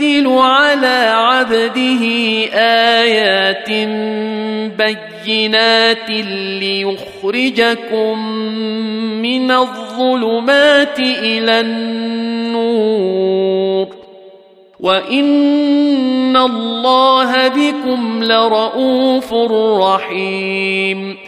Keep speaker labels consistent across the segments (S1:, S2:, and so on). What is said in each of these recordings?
S1: ينزل على عبده ايات بينات ليخرجكم من الظلمات الى النور وان الله بكم لرءوف رحيم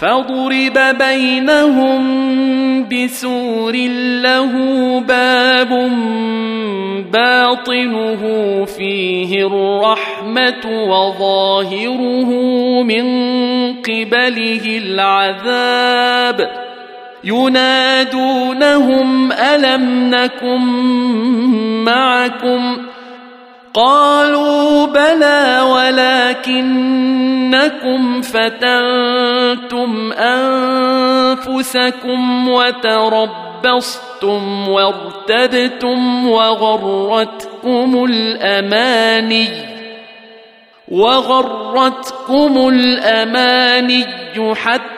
S1: فضرب بينهم بسور له باب باطنه فيه الرحمه وظاهره من قبله العذاب ينادونهم الم نكن معكم قالوا بلى ولكنكم فتنتم انفسكم وتربصتم وارتبتم وغرتكم الاماني وغرتكم الاماني حتى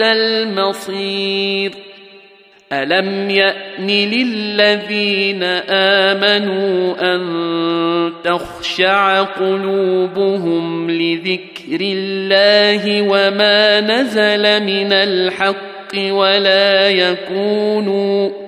S1: المصير الم يان للذين امنوا ان تخشع قلوبهم لذكر الله وما نزل من الحق ولا يكونوا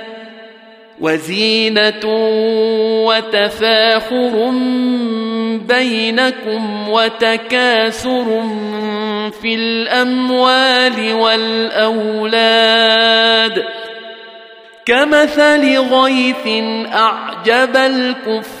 S1: وزينة وتفاخر بينكم وتكاثر في الأموال والأولاد كمثل غيث أعجب الكفر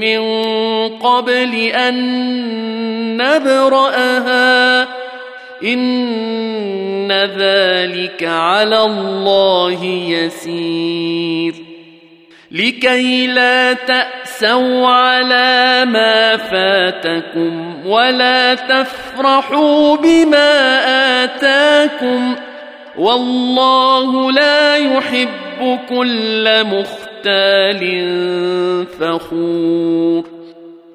S1: من قبل أن نبرأها إن ذلك على الله يسير لكي لا تأسوا على ما فاتكم ولا تفرحوا بما آتاكم والله لا يحب كل مختار قتال فخور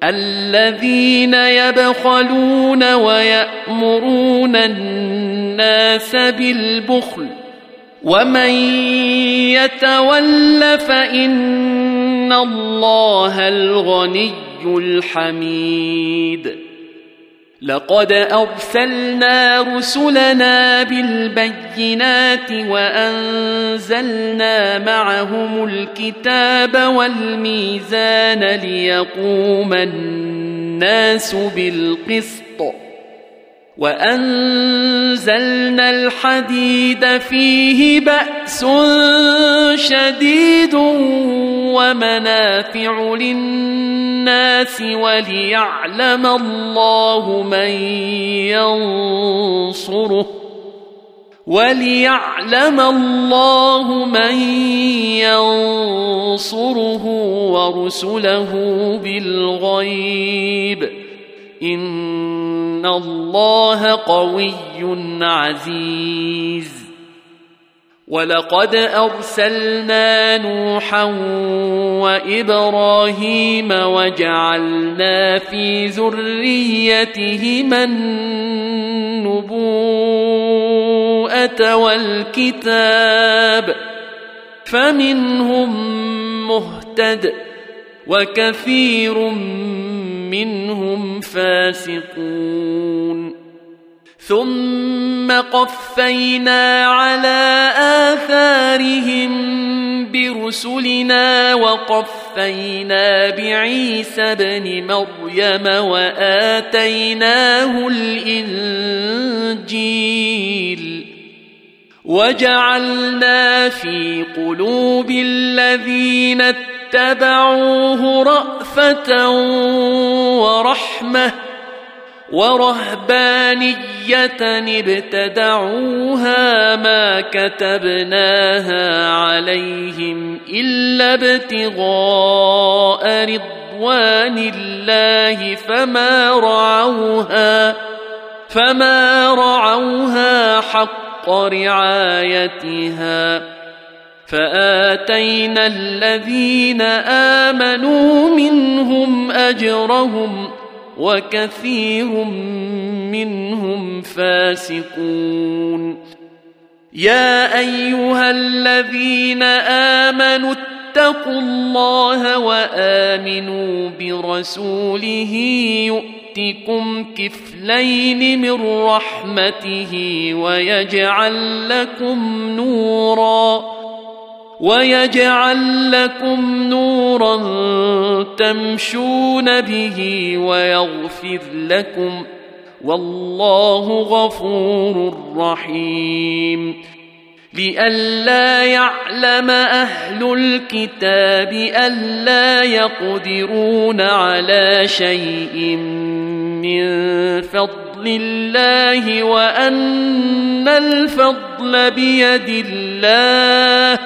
S1: الذين يبخلون ويأمرون الناس بالبخل ومن يتول فإن الله الغني الحميد لقد ارسلنا رسلنا بالبينات وانزلنا معهم الكتاب والميزان ليقوم الناس بالقسط وانزلنا الحديد فيه باس شديد ومنافع للناس وليعلم الله من ينصره وليعلم الله من ينصره ورسله بالغيب إن ان الله قوي عزيز ولقد ارسلنا نوحا وابراهيم وجعلنا في ذريتهما النبوءه والكتاب فمنهم مهتد وكثير من منهم فاسقون ثم قفينا على آثارهم برسلنا وقفينا بعيسى بن مريم وآتيناه الإنجيل وجعلنا في قلوب الذين اتبعوه رأفة ورحمة ورهبانية ابتدعوها ما كتبناها عليهم إلا ابتغاء رضوان الله فما رعوها فما رعوها حق رعايتها فاتينا الذين امنوا منهم اجرهم وكثير منهم فاسقون يا ايها الذين امنوا اتقوا الله وامنوا برسوله يؤتكم كفلين من رحمته ويجعل لكم نوراً ويجعل لكم نورا تمشون به ويغفر لكم والله غفور رحيم لئلا يعلم اهل الكتاب الا يقدرون على شيء من فضل الله وان الفضل بيد الله